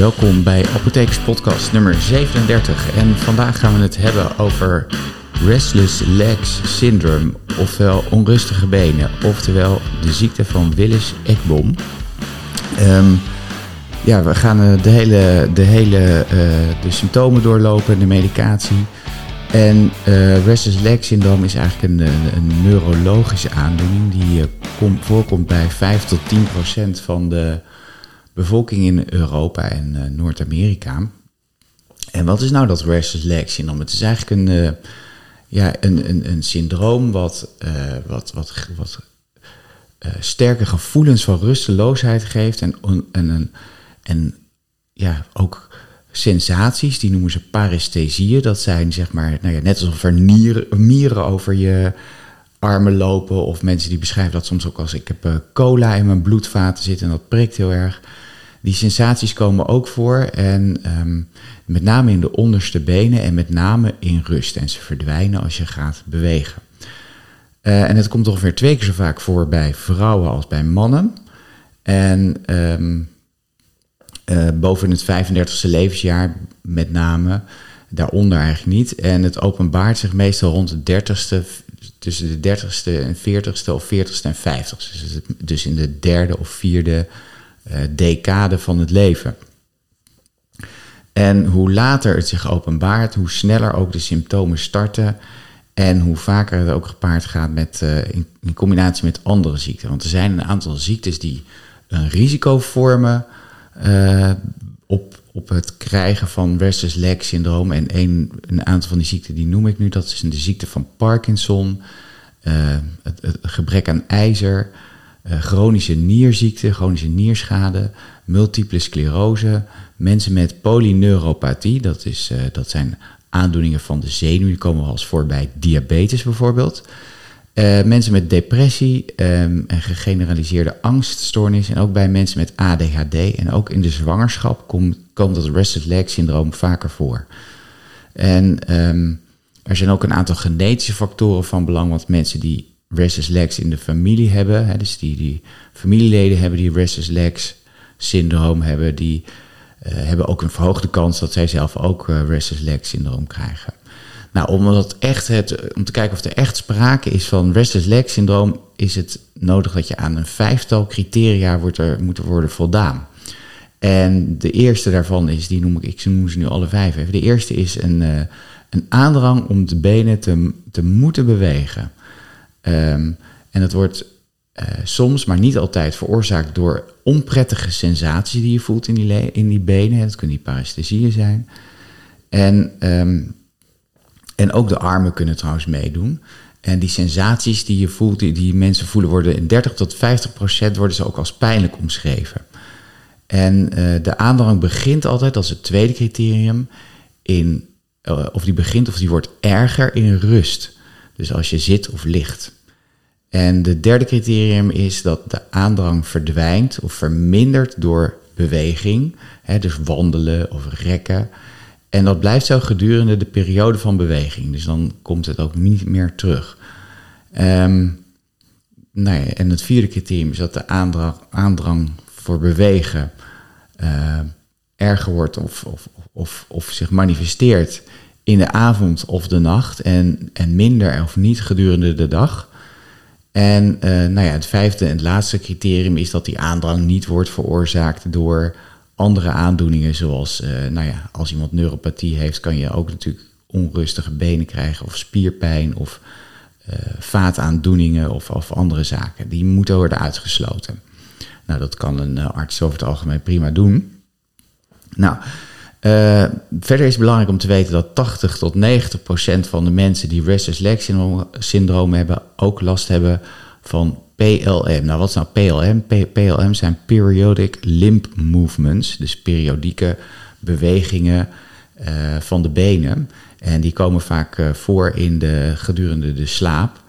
welkom bij Apothekers Podcast nummer 37. En vandaag gaan we het hebben over Restless Legs Syndrome, oftewel onrustige benen, oftewel de ziekte van Willis-Ekbom. Ehm, ja, we gaan eh, de hele, de, hele uh, de symptomen doorlopen, de medicatie. En uh, Restless Leg Syndroom is eigenlijk een, een, neurologische aandoening die kom, voorkomt bij 5 tot 10 procent van de bevolking in Europa en uh, Noord-Amerika. En wat is nou dat restless leg syndroom? Het is eigenlijk een, uh, ja, een, een, een syndroom wat, uh, wat, wat, wat sterke gevoelens van rusteloosheid geeft en, en, en, en ja, ook sensaties, die noemen ze paresthesieën. Dat zijn zeg maar, nou ja, net alsof er nieren, mieren over je armen lopen. Of mensen die beschrijven dat soms ook als ik heb cola in mijn bloedvaten zitten en dat prikt heel erg. Die sensaties komen ook voor en um, met name in de onderste benen en met name in rust. En ze verdwijnen als je gaat bewegen. Uh, en het komt ongeveer twee keer zo vaak voor bij vrouwen als bij mannen. En um, uh, boven het 35e levensjaar met name, daaronder eigenlijk niet. En het openbaart zich meestal rond de 30ste, tussen de 30ste en 40ste of 40ste en 50ste. Dus, dus in de derde of vierde uh, decade van het leven. En hoe later het zich openbaart, hoe sneller ook de symptomen starten. En hoe vaker het ook gepaard gaat met, uh, in, in, combinatie met andere ziekten. Want er zijn een aantal ziektes die een risico vormen uh, op, op het krijgen van restless leg syndroom. En een, een aantal van die ziekten die noem ik nu. Dat is de ziekte van Parkinson, uh, het, gebrek aan ijzer, uh, chronische nierziekte, chronische nierschade, multiple sclerose, mensen met polyneuropathie, dat, is, uh, dat zijn aandoeningen van de zenuw, die komen wel eens voor bij diabetes bijvoorbeeld. Mensen met depressie um, en gegeneraliseerde angststoornis en ook bij mensen met ADHD en ook in de zwangerschap komt, komt dat restless leg syndroom vaker voor. En um, er zijn ook een aantal genetische factoren van belang, want mensen die restless legs in de familie hebben. Hè, dus die, die familieleden hebben die restless legs syndroom hebben, die uh, hebben ook een verhoogde kans dat zij zelf ook uh, restless leg syndroom krijgen. Nou, om, dat echt het, om te kijken of er echt sprake is van restless leg syndroom, is het nodig dat je aan een vijftal criteria wordt er, moet worden voldaan. En de eerste daarvan is, die noem ik, ik noem ze nu alle vijf even. De eerste is een, uh, een aandrang om de benen te, te moeten bewegen. Um, en dat wordt uh, soms, maar niet altijd, veroorzaakt door onprettige sensaties die je voelt in die, in die benen. Dat kunnen die paresthesieën zijn. En, um, en ook de armen kunnen trouwens meedoen. En die sensaties die je voelt, die, die mensen voelen, worden in 30 tot 50 procent worden ze ook als pijnlijk omschreven. En uh, de aandrang begint altijd, als het tweede criterium, in, uh, of die begint of die wordt erger in rust. Dus als je zit of ligt. En de derde criterium is dat de aandrang verdwijnt of vermindert door beweging, hè, dus wandelen of rekken. En dat blijft zo gedurende de periode van beweging. Dus dan komt het ook niet meer terug. Um, en het vierde criterium is dat de aandrang, aandrang voor bewegen uh, erger wordt of, of, of, of zich manifesteert in de avond of de nacht en, en minder of niet gedurende de dag. En uh, nou ja, het vijfde en laatste criterium is dat die aandrang niet wordt veroorzaakt door andere aandoeningen, zoals uh, nou ja, als iemand neuropathie heeft, kan je ook natuurlijk onrustige benen krijgen of spierpijn of vaataandoeningen of, of andere zaken. Die moeten worden uitgesloten. Nou, dat kan een arts over het algemeen prima doen. Nou, uh, verder is het belangrijk om te weten dat 80 tot 90 procent van de mensen die restless leg syndroom, syndroom hebben ook last hebben van PLM. Nou, wat is nou PLM? PLM zijn periodic limb movements, dus periodieke bewegingen uh, van de benen. En die komen vaak voor in de, gedurende de slaap.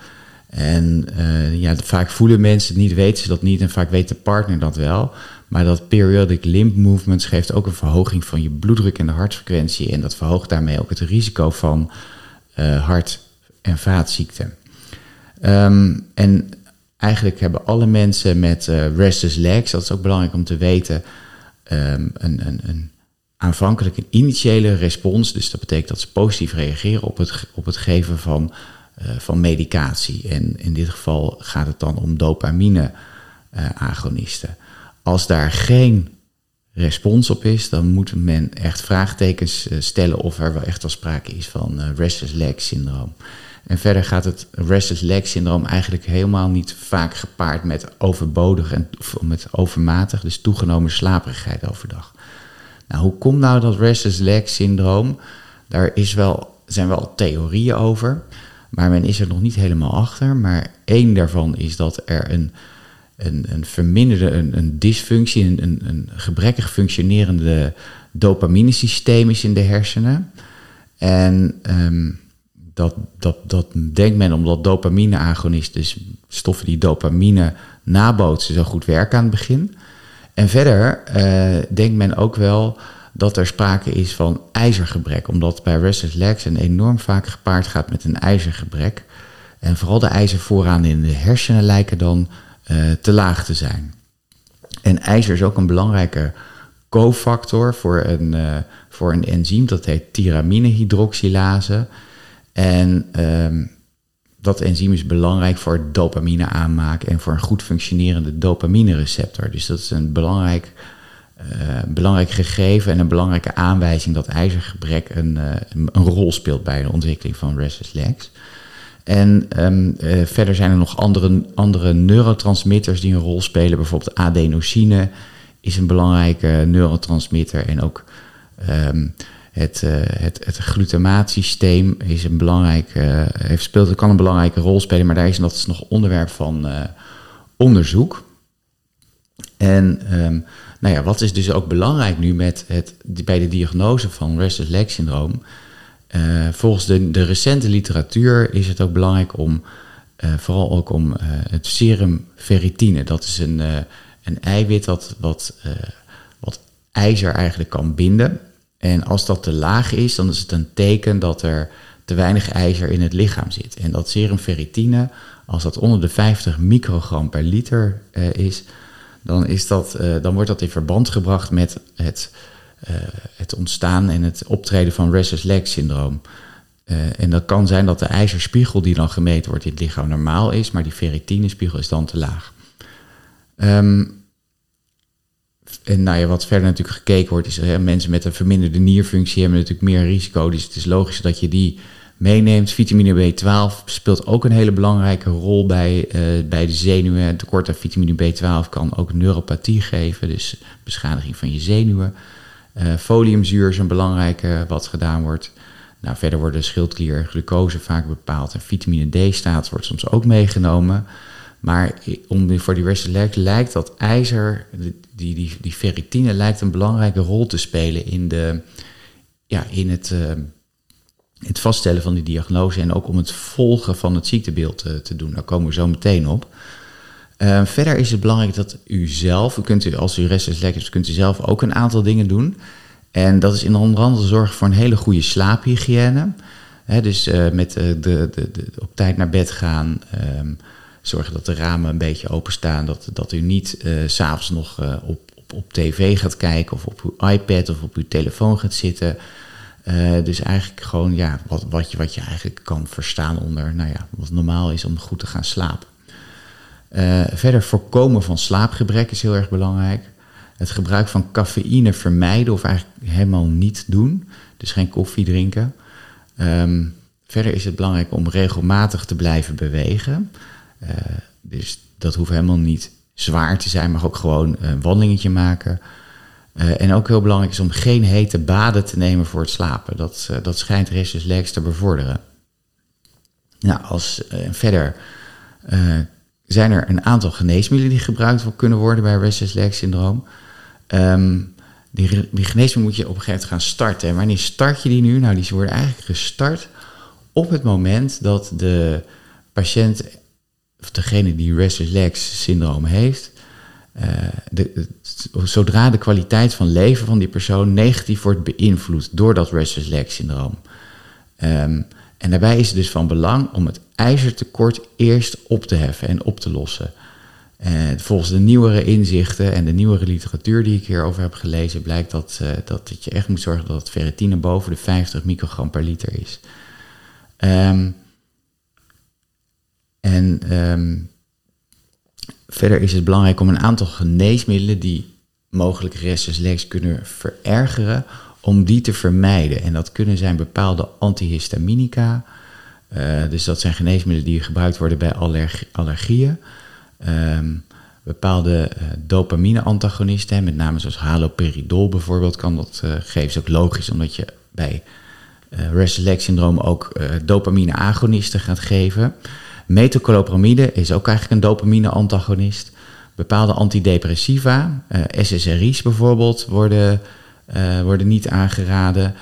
En ja, vaak voelen mensen het niet, weten ze dat niet en vaak weet de partner dat wel. Maar dat periodic limb movements geeft ook een verhoging van je bloeddruk en de hartfrequentie. En dat verhoogt daarmee ook het risico van uh, hart- en vaatziekten. Um, en eigenlijk hebben alle mensen met uh, restless legs, dat is ook belangrijk om te weten, um, een, een, een, aanvankelijk een initiële respons. Dus dat betekent dat ze positief reageren op het, op het geven van, van medicatie. En in dit geval gaat het dan om dopamine-agonisten. Als daar geen respons op is, dan moet men echt vraagtekens stellen of er wel echt wel sprake is van restless leg syndroom. En verder gaat het restless leg syndroom eigenlijk helemaal niet vaak gepaard met overbodig en met overmatig, dus toegenomen slaperigheid overdag. Nou, hoe komt nou dat restless leg syndroom? Daar is wel, zijn wel theorieën over, maar men is er nog niet helemaal achter. Maar één daarvan is dat er een, een, een verminderde, een, een dysfunctie, een, een, gebrekkig functionerende dopaminesysteem is in de hersenen. En um, dat, dat, dat denkt men omdat dopamine-agonisten, dus stoffen die dopamine nabootsen, zo goed werken aan het begin. En verder uh, denkt men ook wel dat er sprake is van ijzergebrek, omdat bij restless legs een enorm vaak gepaard gaat met een ijzergebrek. En vooral de ijzervoorraden in de hersenen lijken dan uh, te laag te zijn. En ijzer is ook een belangrijke cofactor voor een, uh, voor een enzym, dat heet tyraminehydroxylase. En um, dat enzym is belangrijk voor dopamine aanmaken en voor een goed functionerende dopamine receptor. Dus dat is een belangrijk, uh, belangrijk gegeven en een belangrijke aanwijzing dat ijzergebrek een, uh, een rol speelt bij de ontwikkeling van restless legs. En um, uh, verder zijn er nog andere, andere neurotransmitters die een rol spelen. Bijvoorbeeld adenosine is een belangrijke neurotransmitter en ook um, het, het, het glutamaatsysteem is een belangrijk, uh, heeft speelt, kan een belangrijke rol spelen, maar daar is dat is nog onderwerp van onderzoek. En um, nou ja, wat is dus ook belangrijk nu met het, bij de diagnose van restless leg syndroom? volgens de, de recente literatuur is het ook belangrijk om, vooral ook om het serum ferritine. Dat is een, een eiwit dat wat, wat ijzer eigenlijk kan binden. En als dat te laag is, dan is het een teken dat er te weinig ijzer in het lichaam zit. En dat serum ferritine, als dat onder de 50 microgram per liter is, dan, is dat, uh, dan wordt dat in verband gebracht met het, uh, het ontstaan en het optreden van restless leg syndroom. en dat kan zijn dat de ijzerspiegel die dan gemeten wordt in het lichaam normaal is, maar die ferritinespiegel is dan te laag. Um, en nou ja, wat verder natuurlijk gekeken wordt, is hè, mensen met een verminderde nierfunctie hebben natuurlijk meer risico. Dus het is logisch dat je die meeneemt. Vitamine B12 speelt ook een hele belangrijke rol bij, uh, bij de zenuwen. Een tekort aan vitamine B12 kan ook neuropathie geven, dus beschadiging van je zenuwen. Uh, foliumzuur is een belangrijke wat gedaan wordt. Nou, verder worden schildklier en glucose vaak bepaald. En vitamine D-staat wordt soms ook meegenomen. Maar om, voor die restless lijkt dat ijzer, die, die, die ferritine, lijkt een belangrijke rol te spelen in, de, ja, in het, uh, het vaststellen van die diagnose en ook om het volgen van het ziektebeeld te, te doen. Daar komen we zo meteen op. Uh, verder is het belangrijk dat u zelf, u kunt u, als u restless leg is, kunt u zelf ook een aantal dingen doen. En dat is in onder andere zorgen voor een hele goede slaaphygiëne. Dus uh, met de, de, de, op tijd naar bed gaan. Um, zorgen dat de ramen een beetje openstaan. Dat, dat u niet uh, s'avonds nog op, op, op tv gaat kijken of op uw iPad of op uw telefoon gaat zitten. Uh, dus eigenlijk gewoon ja, wat, wat, je, wat je eigenlijk kan verstaan onder nou ja, wat normaal is om goed te gaan slapen. verder voorkomen van slaapgebrek is heel erg belangrijk. Het gebruik van cafeïne vermijden of eigenlijk helemaal niet doen. Dus geen koffie drinken. Um, verder is het belangrijk om regelmatig te blijven bewegen. Uh, dus dat hoeft helemaal niet zwaar te zijn, maar ook gewoon een wandelingetje maken. Uh, en ook heel belangrijk is om geen hete baden te nemen voor het slapen. Dat, uh, dat schijnt restless legs te bevorderen. Nou, als, verder zijn er een aantal geneesmiddelen die gebruikt kunnen worden bij restless leg syndroom. Um, die, die geneesmiddelen moet je op een gegeven moment gaan starten. En wanneer start je die nu? Nou, die worden eigenlijk gestart op het moment dat de patiënt of degene die restless legs syndroom heeft, de, zodra de kwaliteit van leven van die persoon negatief wordt beïnvloed door dat restless leg syndroom. Um, en daarbij is het dus van belang om het ijzertekort eerst op te heffen en op te lossen. volgens de nieuwere inzichten en de nieuwere literatuur die ik hierover heb gelezen, blijkt dat, uh, dat, dat je echt moet zorgen dat ferritine boven de 50 microgram per liter is. Um, en um, verder is het belangrijk om een aantal geneesmiddelen die mogelijk restless kunnen verergeren, om die te vermijden. En dat kunnen zijn bepaalde antihistaminica. Uh, dus dat zijn geneesmiddelen die gebruikt worden bij allerg allergieën. Um, bepaalde uh, dopamine-antagonisten, met name zoals haloperidol bijvoorbeeld, kan dat uh, geven. is ook logisch, omdat je bij uh, restless syndroom ook dopamine-agonisten gaat geven. Metoclopramide is ook eigenlijk een dopamine-antagonist. Bepaalde antidepressiva, SSRI's bijvoorbeeld, worden, worden niet aangeraden.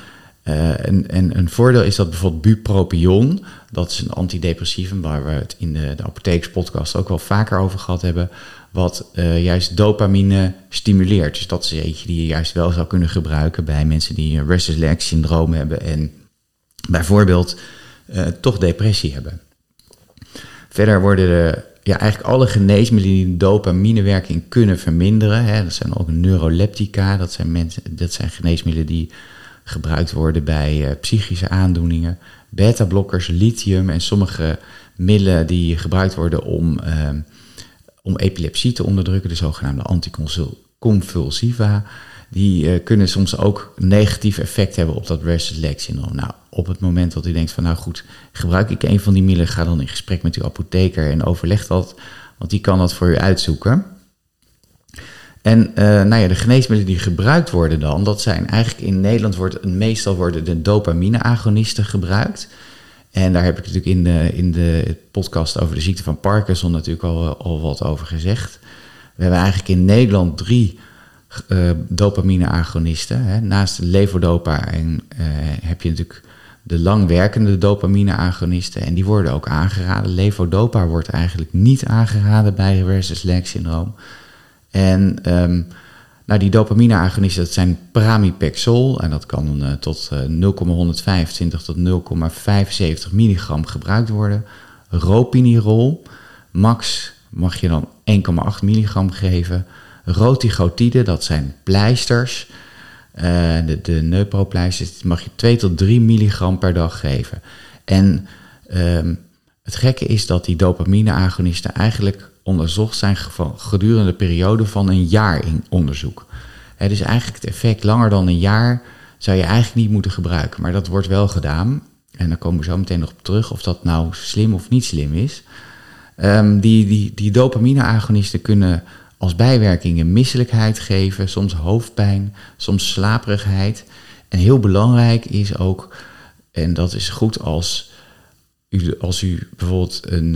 Uh, en, en, een voordeel is dat bijvoorbeeld bupropion, dat is een antidepressivum waar we het in de, de apothekerspodcast ook wel vaker over gehad hebben, wat uh, juist dopamine stimuleert. Dus dat is eentje die je juist wel zou kunnen gebruiken bij mensen die een restless leg syndroom hebben en bijvoorbeeld uh, toch depressie hebben. Verder worden de, ja, eigenlijk alle geneesmiddelen die dopaminewerking kunnen verminderen. Hè, dat zijn ook neuroleptica, dat zijn, mensen, dat zijn geneesmiddelen die gebruikt worden bij uh, psychische aandoeningen. Beta-blokkers, lithium en sommige middelen die gebruikt worden om, uh, om epilepsie te onderdrukken, de zogenaamde anticonvulsiva, die uh, kunnen soms ook negatief effect hebben op dat restless leg syndroom. Nou, op het moment dat u denkt van nou goed, gebruik ik een van die middelen, ga dan in gesprek met uw apotheker en overleg dat, want die kan dat voor u uitzoeken. En uh, nou ja, de geneesmiddelen die gebruikt worden dan, dat zijn eigenlijk in Nederland wordt meestal worden de dopamine-agonisten gebruikt. En daar heb ik natuurlijk in de, in de podcast over de ziekte van Parkinson natuurlijk al, al wat over gezegd. We hebben eigenlijk in Nederland drie uh, dopamine-agonisten. Naast levodopa en, uh, heb je natuurlijk de langwerkende dopamine-agonisten. En die worden ook aangeraden. Levodopa wordt eigenlijk niet aangeraden bij reverse leg syndroom. En um, nou, die dopamine-agonisten, dat zijn pramipexol. En dat kan uh, tot uh, 0,125 tot 0,75 milligram gebruikt worden. Ropinirol, max mag je dan 1,8 milligram geven. Rotigotide, dat zijn pleisters. Uh, de, de neupropleisters, mag je 2 tot 3 milligram per dag geven. En um, het gekke is dat die dopamine-agonisten eigenlijk onderzocht zijn gedurende de periode van een jaar in onderzoek. Het is eigenlijk het effect langer dan een jaar zou je eigenlijk niet moeten gebruiken. Maar dat wordt wel gedaan. En daar komen we zo meteen nog op terug of dat nou slim of niet slim is. Um, die, die, die dopamine-agonisten kunnen als bijwerkingen misselijkheid geven, soms hoofdpijn, soms slaperigheid. En heel belangrijk is ook, en dat is goed als u, als u bijvoorbeeld een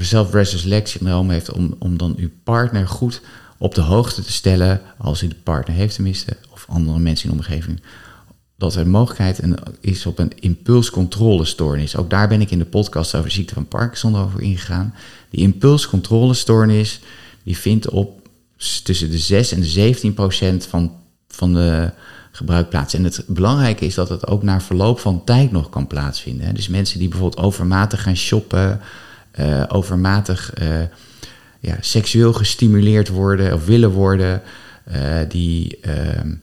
uh, syndroom heeft, om, om dan uw partner goed op de hoogte te stellen, als u de partner heeft tenminste, of andere mensen in de omgeving, dat er mogelijkheid is op een impulscontrolestoornis. Ook daar ben ik in de podcast over ziekte van Parkinson over ingegaan. Die impulscontrolestoornis, die vindt op tussen de 6 en de 17 procent van, van de gebruik plaats. En het belangrijke is dat het ook na verloop van tijd nog kan plaatsvinden. Dus mensen die bijvoorbeeld overmatig gaan shoppen, uh, overmatig uh, ja, seksueel gestimuleerd worden of willen worden, uh, die, ehm,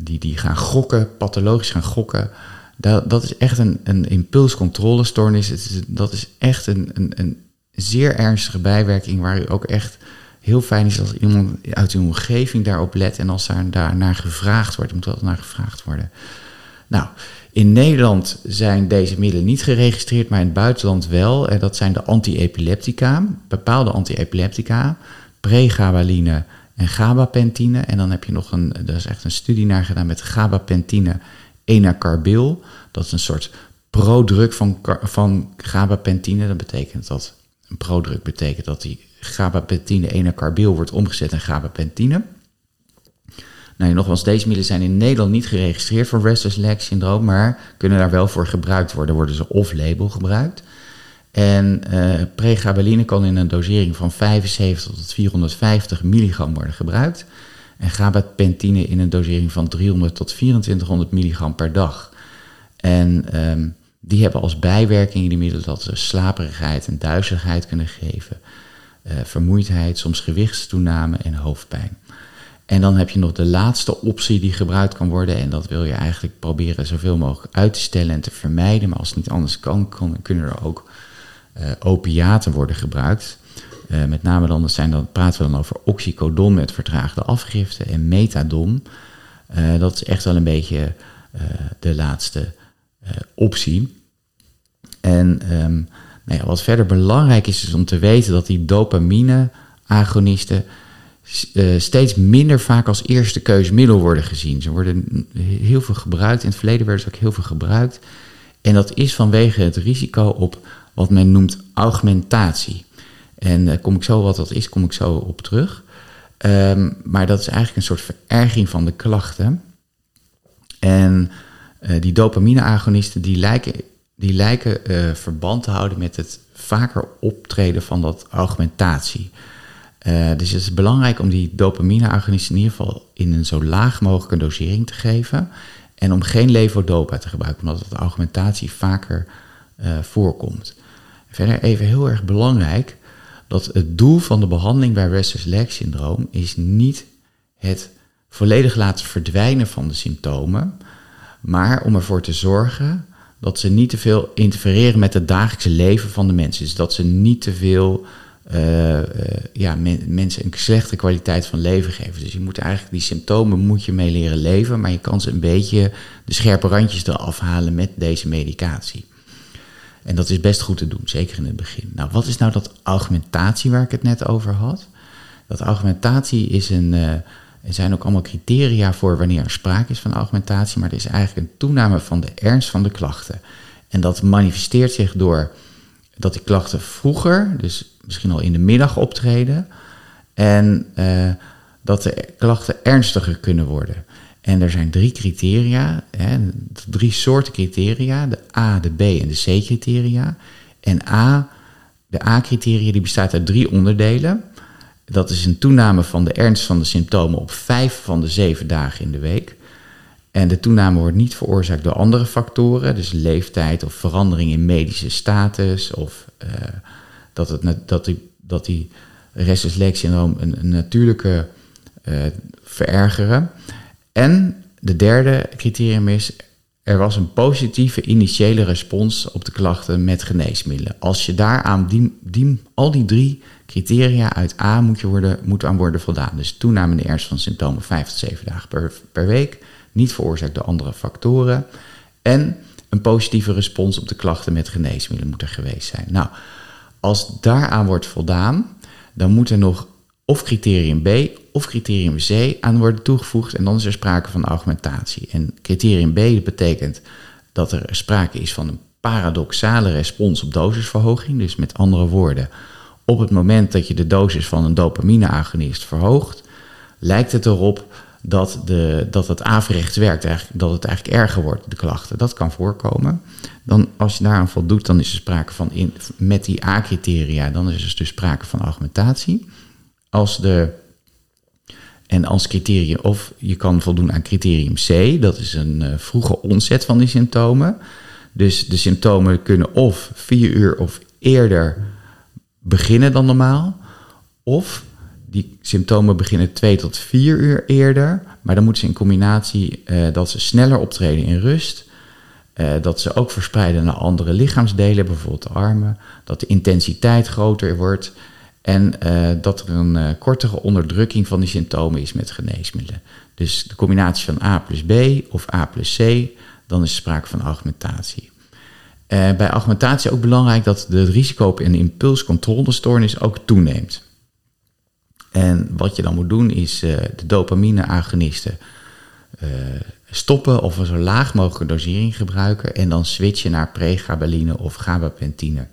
die, die gaan gokken, pathologisch gaan gokken. Dat, dat is echt een, een impulscontrolestoornis. Dat is echt een, een, een zeer ernstige bijwerking waar u ook echt heel fijn is als iemand uit uw omgeving daarop let en als daar, daar naar gevraagd wordt. Moet wel naar gevraagd worden. Nou, in Nederland zijn deze middelen niet geregistreerd, maar in het buitenland wel. En dat zijn de antiepileptica, bepaalde antiepileptica, pregabaline en gabapentine. En dan heb je nog een, er is echt een studie naar gedaan met gabapentine enacarbil. Dat is een soort prodruk van, van gabapentine. Dat betekent dat, een prodruk betekent dat die gabapentine enacarbil wordt omgezet in gabapentine. Nou, nogmaals, deze middelen zijn in Nederland niet geregistreerd voor restless leg syndroom, maar kunnen daar wel voor gebruikt worden. Worden ze off-label gebruikt. En uh, kan in een dosering van 75 tot 450 milligram worden gebruikt. En gabapentine in een dosering van 300 tot 2400 milligram per dag. En um, die hebben als bijwerking in die middelen dat ze slaperigheid en duizeligheid kunnen geven. vermoeidheid, soms gewichtstoename en hoofdpijn. En dan heb je nog de laatste optie die gebruikt kan worden. En dat wil je eigenlijk proberen zoveel mogelijk uit te stellen en te vermijden. Maar als het niet anders kan, kunnen er ook opiaten worden gebruikt. Uh, met name dan, zijn dan praten we dan over oxycodon met vertraagde afgifte en methadon. Uh, dat is echt wel een beetje de laatste optie. En um, nou ja, wat verder belangrijk is, is om te weten dat die dopamine-agonisten steeds minder vaak als eerste keusmiddel worden gezien. Ze worden heel veel gebruikt. In het verleden werden ze ook heel veel gebruikt. En dat is vanwege het risico op wat men noemt augmentatie. En daar kom ik zo, wat dat is, kom ik zo op terug. Um, maar dat is eigenlijk een soort vererging van de klachten. En uh, die dopamine-agonisten die lijken, die lijken uh, verband te houden met het vaker optreden van dat augmentatie. Uh, dus het is belangrijk om die dopamine-agonisten in ieder geval in een zo laag mogelijke dosering te geven. En om geen levodopa te gebruiken, omdat het augmentatie vaker voorkomt. Verder even heel erg belangrijk dat het doel van de behandeling bij restless leg syndroom is niet het volledig laten verdwijnen van de symptomen, maar om ervoor te zorgen dat ze niet te veel interfereren met het dagelijkse leven van de mensen. Dus dat ze niet te veel uh, uh, ja, mensen een slechte kwaliteit van leven geven. Dus je moet eigenlijk die symptomen moet je mee leren leven, maar je kan ze een beetje de scherpe randjes eraf halen met deze medicatie. En dat is best goed te doen, zeker in het begin. Nou, wat is nou dat augmentatie waar ik het net over had? Dat augmentatie is een. Uh, er zijn ook allemaal criteria voor wanneer er sprake is van augmentatie, maar er is eigenlijk een toename van de ernst van de klachten. En dat manifesteert zich door dat die klachten vroeger, dus misschien al in de middag optreden, en uh, dat de klachten ernstiger kunnen worden. En er zijn drie criteria, hè, drie soorten criteria, de A, de B en de C criteria. En A, de A-criteria die bestaat uit drie onderdelen. Dat is een toename van de ernst van de symptomen op vijf van de zeven dagen in de week. En de toename wordt niet veroorzaakt door andere factoren, dus leeftijd of verandering in medische status of uh, dat, het, dat, die, dat die restless leg syndroom een, een natuurlijke uh, verergeren. En de derde criterium is, er was een positieve initiële respons op de klachten met geneesmiddelen. Als je daaraan, al die drie criteria uit A moet, je worden, moet aan worden voldaan. Dus toename in de ernst van symptomen 5 tot 7 dagen per, per week, niet veroorzaakt door andere factoren. En een positieve respons op de klachten met geneesmiddelen moet er geweest zijn. Nou, als daaraan wordt voldaan, dan moet er nog of criterium B of criterium C aan worden toegevoegd en dan is er sprake van augmentatie. En criterium B betekent dat er sprake is van een paradoxale respons op dosisverhoging. Dus met andere woorden, op het moment dat je de dosis van een dopamine-agonist verhoogt, lijkt het erop dat, de, dat het averechts werkt, dat het eigenlijk erger wordt, de klachten. Dat kan voorkomen. Dan, als je daaraan voldoet, dan is er sprake van, in, met die A-criteria, dan is er dus sprake van augmentatie. Als de en als criterium, of je kan voldoen aan criterium C, dat is een uh, vroege onzet van die symptomen. Dus de symptomen kunnen of vier uur of eerder beginnen dan normaal, of die symptomen beginnen twee tot vier uur eerder, maar dan moeten ze in combinatie uh, dat ze sneller optreden in rust, uh, dat ze ook verspreiden naar andere lichaamsdelen, bijvoorbeeld de armen, dat de intensiteit groter wordt en uh, dat er een uh, kortere onderdrukking van die symptomen is met geneesmiddelen. Dus de combinatie van A plus B of A plus C, dan is sprake van augmentatie. Uh, bij augmentatie ook belangrijk dat de risico op een impulscontrolestoornis ook toeneemt. En wat je dan moet doen is de dopamine-agonisten stoppen of een zo laag mogelijke dosering gebruiken en dan switchen naar pregabaline of gabapentine.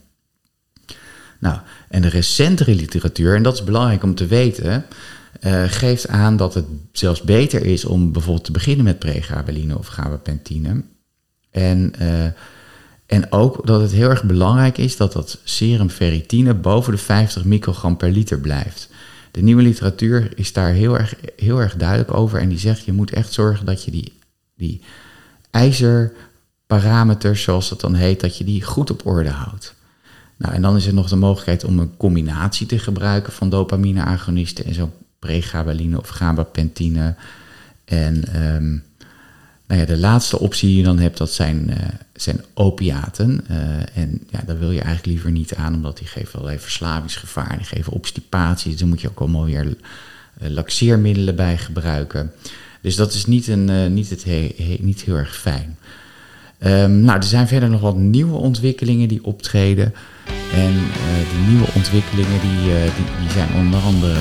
Nou, en de recentere literatuur, en dat is belangrijk om te weten, uh, geeft aan dat het zelfs beter is om bijvoorbeeld te beginnen met pregabaline of gabapentine. En, uh, en ook dat het heel erg belangrijk is dat dat serum ferritine boven de 50 microgram per liter blijft. De nieuwe literatuur is daar heel erg, heel erg duidelijk over en die zegt je moet echt zorgen dat je die, die ijzerparameters, zoals dat dan heet, dat je die goed op orde houdt. Nou, en dan is er nog de mogelijkheid om een combinatie te gebruiken van dopamine-agonisten en zo pregabaline of gabapentine. En ehm, nou ja, de laatste optie die je dan hebt, dat zijn, uh, zijn opiaten. Uh, en ja, daar wil je eigenlijk liever niet aan, omdat die geven allerlei verslavingsgevaar, die geven obstipatie. Dus moet je ook allemaal weer uh, laxeermiddelen bij gebruiken. Dus dat is niet, een, niet, het he, he, niet heel erg fijn. Um, nou, er zijn verder nog wat nieuwe ontwikkelingen die optreden. En die nieuwe ontwikkelingen die, die, die zijn onder andere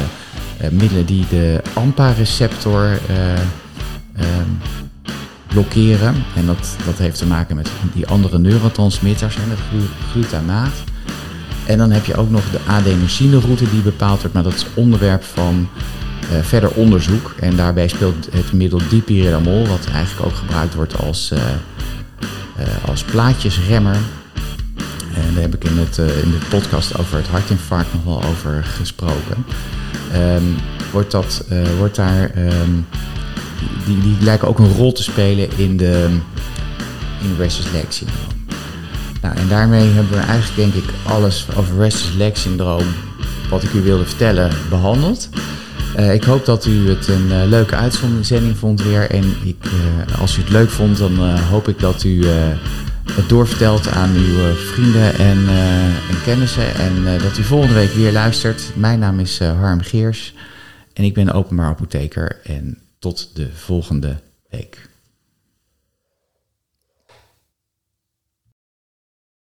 middelen die de AMPA-receptor um, blokkeren. En dat, dat heeft te maken met die andere neurotransmitters, en het glutamaat. En dan heb je ook nog de adenosine-route die bepaald wordt, maar dat is onderwerp van verder onderzoek. En daarbij speelt het middel dipyridamol, wat eigenlijk ook gebruikt wordt als, als plaatjesremmer. En daar heb ik in, het, in de podcast over het hartinfarct nog wel over gesproken. Um, wordt, dat, wordt daar um, die, die lijken ook een rol te spelen in de in restless leg syndroom. Nou, en daarmee hebben we eigenlijk denk ik alles over restless leg syndroom wat ik u wilde vertellen behandeld. Uh, ik hoop dat u het een uh, leuke uitzending vond weer. En ik, uh, als u het leuk vond, dan hoop ik dat u het doorvertelt aan uw vrienden en, en kennissen. En dat u volgende week weer luistert. Mijn naam is Harm Geers en ik ben openbaar apotheker. En tot de volgende week.